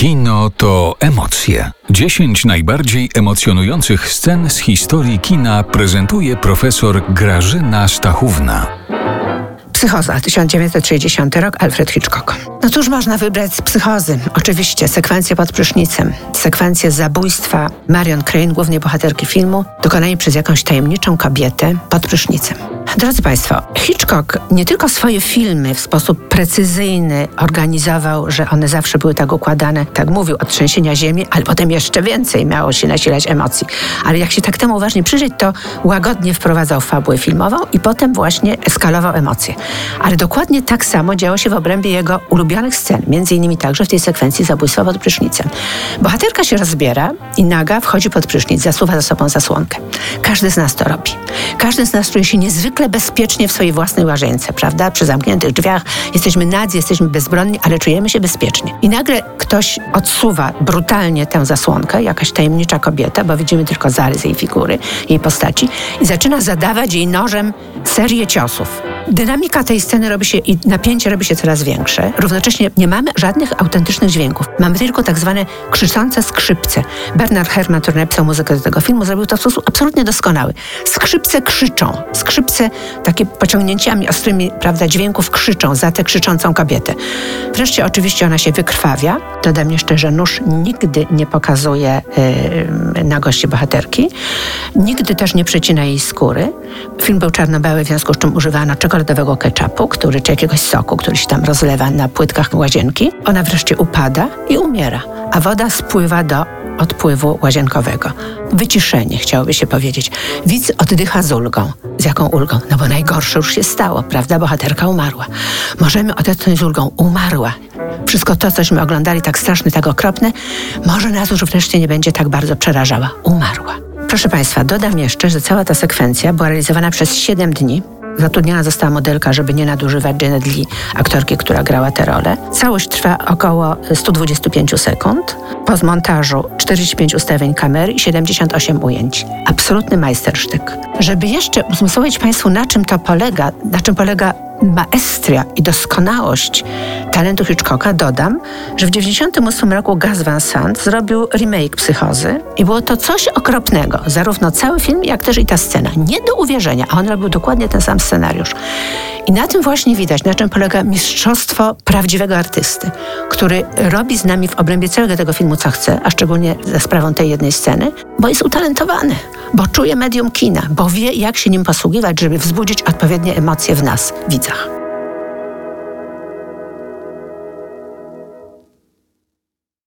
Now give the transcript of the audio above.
Kino to emocje. 10 najbardziej emocjonujących scen z historii kina prezentuje profesor Grażyna Stachówna. Psychoza, 1960 rok, Alfred Hitchcock. No cóż można wybrać z psychozy? Oczywiście sekwencję pod prysznicem, sekwencję zabójstwa Marion Crane, głównej bohaterki filmu, dokonanie przez jakąś tajemniczą kobietę pod prysznicem. Drodzy Państwo, Hitchcock nie tylko swoje filmy w sposób precyzyjny organizował, że one zawsze były tak układane, tak mówił, od trzęsienia ziemi, ale potem jeszcze więcej miało się nasilać emocji. Ale jak się tak temu uważnie przyjrzeć, to łagodnie wprowadzał fabułę filmową i potem właśnie eskalował emocje. Ale dokładnie tak samo działo się w obrębie jego ulubionych scen, między innymi także w tej sekwencji zabójstwa pod prysznicem. Bohaterka się rozbiera i naga wchodzi pod prysznic, zasuwa za sobą zasłonkę. Każdy z nas to robi. Każdy z nas czuje się niezwykle bezpiecznie w swojej własnej łazience, prawda? Przy zamkniętych drzwiach jesteśmy nadzy, jesteśmy bezbronni, ale czujemy się bezpiecznie. I nagle ktoś odsuwa brutalnie tę zasłonkę, jakaś tajemnicza kobieta, bo widzimy tylko zarys jej figury, jej postaci, i zaczyna zadawać jej nożem serię ciosów. Dynamika tej sceny robi się i napięcie robi się coraz większe. Równocześnie nie mamy żadnych autentycznych dźwięków. Mamy tylko tak zwane krzyczące skrzypce. Bernard Herrmann, który napisał muzykę do tego filmu, zrobił to w sposób absolutnie doskonały. Skrzypce krzyczą. Skrzypce takie pociągnięciami ostrymi, prawda, dźwięków krzyczą za tę krzyczącą kobietę. Wreszcie oczywiście ona się wykrwawia. Dodam jeszcze, że nóż nigdy nie pokazuje yy, nagości bohaterki. Nigdy też nie przecina jej skóry. Film był czarno-biały, w związku z czym używano czekoladowego ketchupu, który, czy jakiegoś soku, który się tam rozlewa na płytkach łazienki. Ona wreszcie upada i umiera, a woda spływa do odpływu łazienkowego. Wyciszenie, chciałoby się powiedzieć. Widz oddycha z ulgą. Z jaką ulgą? No bo najgorsze już się stało, prawda? Bohaterka umarła. Możemy odetchnąć z ulgą. Umarła. Wszystko to, cośmy oglądali, tak straszne, tak okropne, może nas już wreszcie nie będzie tak bardzo przerażała. Umarła. Proszę Państwa, dodam jeszcze, że cała ta sekwencja była realizowana przez 7 dni. Zatrudniona została modelka, żeby nie nadużywać Janet Lee, aktorki, która grała tę rolę. Całość trwa około 125 sekund. Po zmontażu 45 ustawień kamery i 78 ujęć. Absolutny majstersztyk. Żeby jeszcze uzmysłowić Państwu, na czym to polega, na czym polega maestria i doskonałość talentu Hitchcocka, dodam, że w 1998 roku Gus Van Sant zrobił remake Psychozy i było to coś okropnego. Zarówno cały film, jak też i ta scena. Nie do uwierzenia, a on robił dokładnie ten sam scenariusz. I na tym właśnie widać, na czym polega mistrzostwo prawdziwego artysty, który robi z nami w obrębie całego tego filmu co chce, a szczególnie za sprawą tej jednej sceny, bo jest utalentowany, bo czuje medium kina, bo wie, jak się nim posługiwać, żeby wzbudzić odpowiednie emocje w nas, widzach.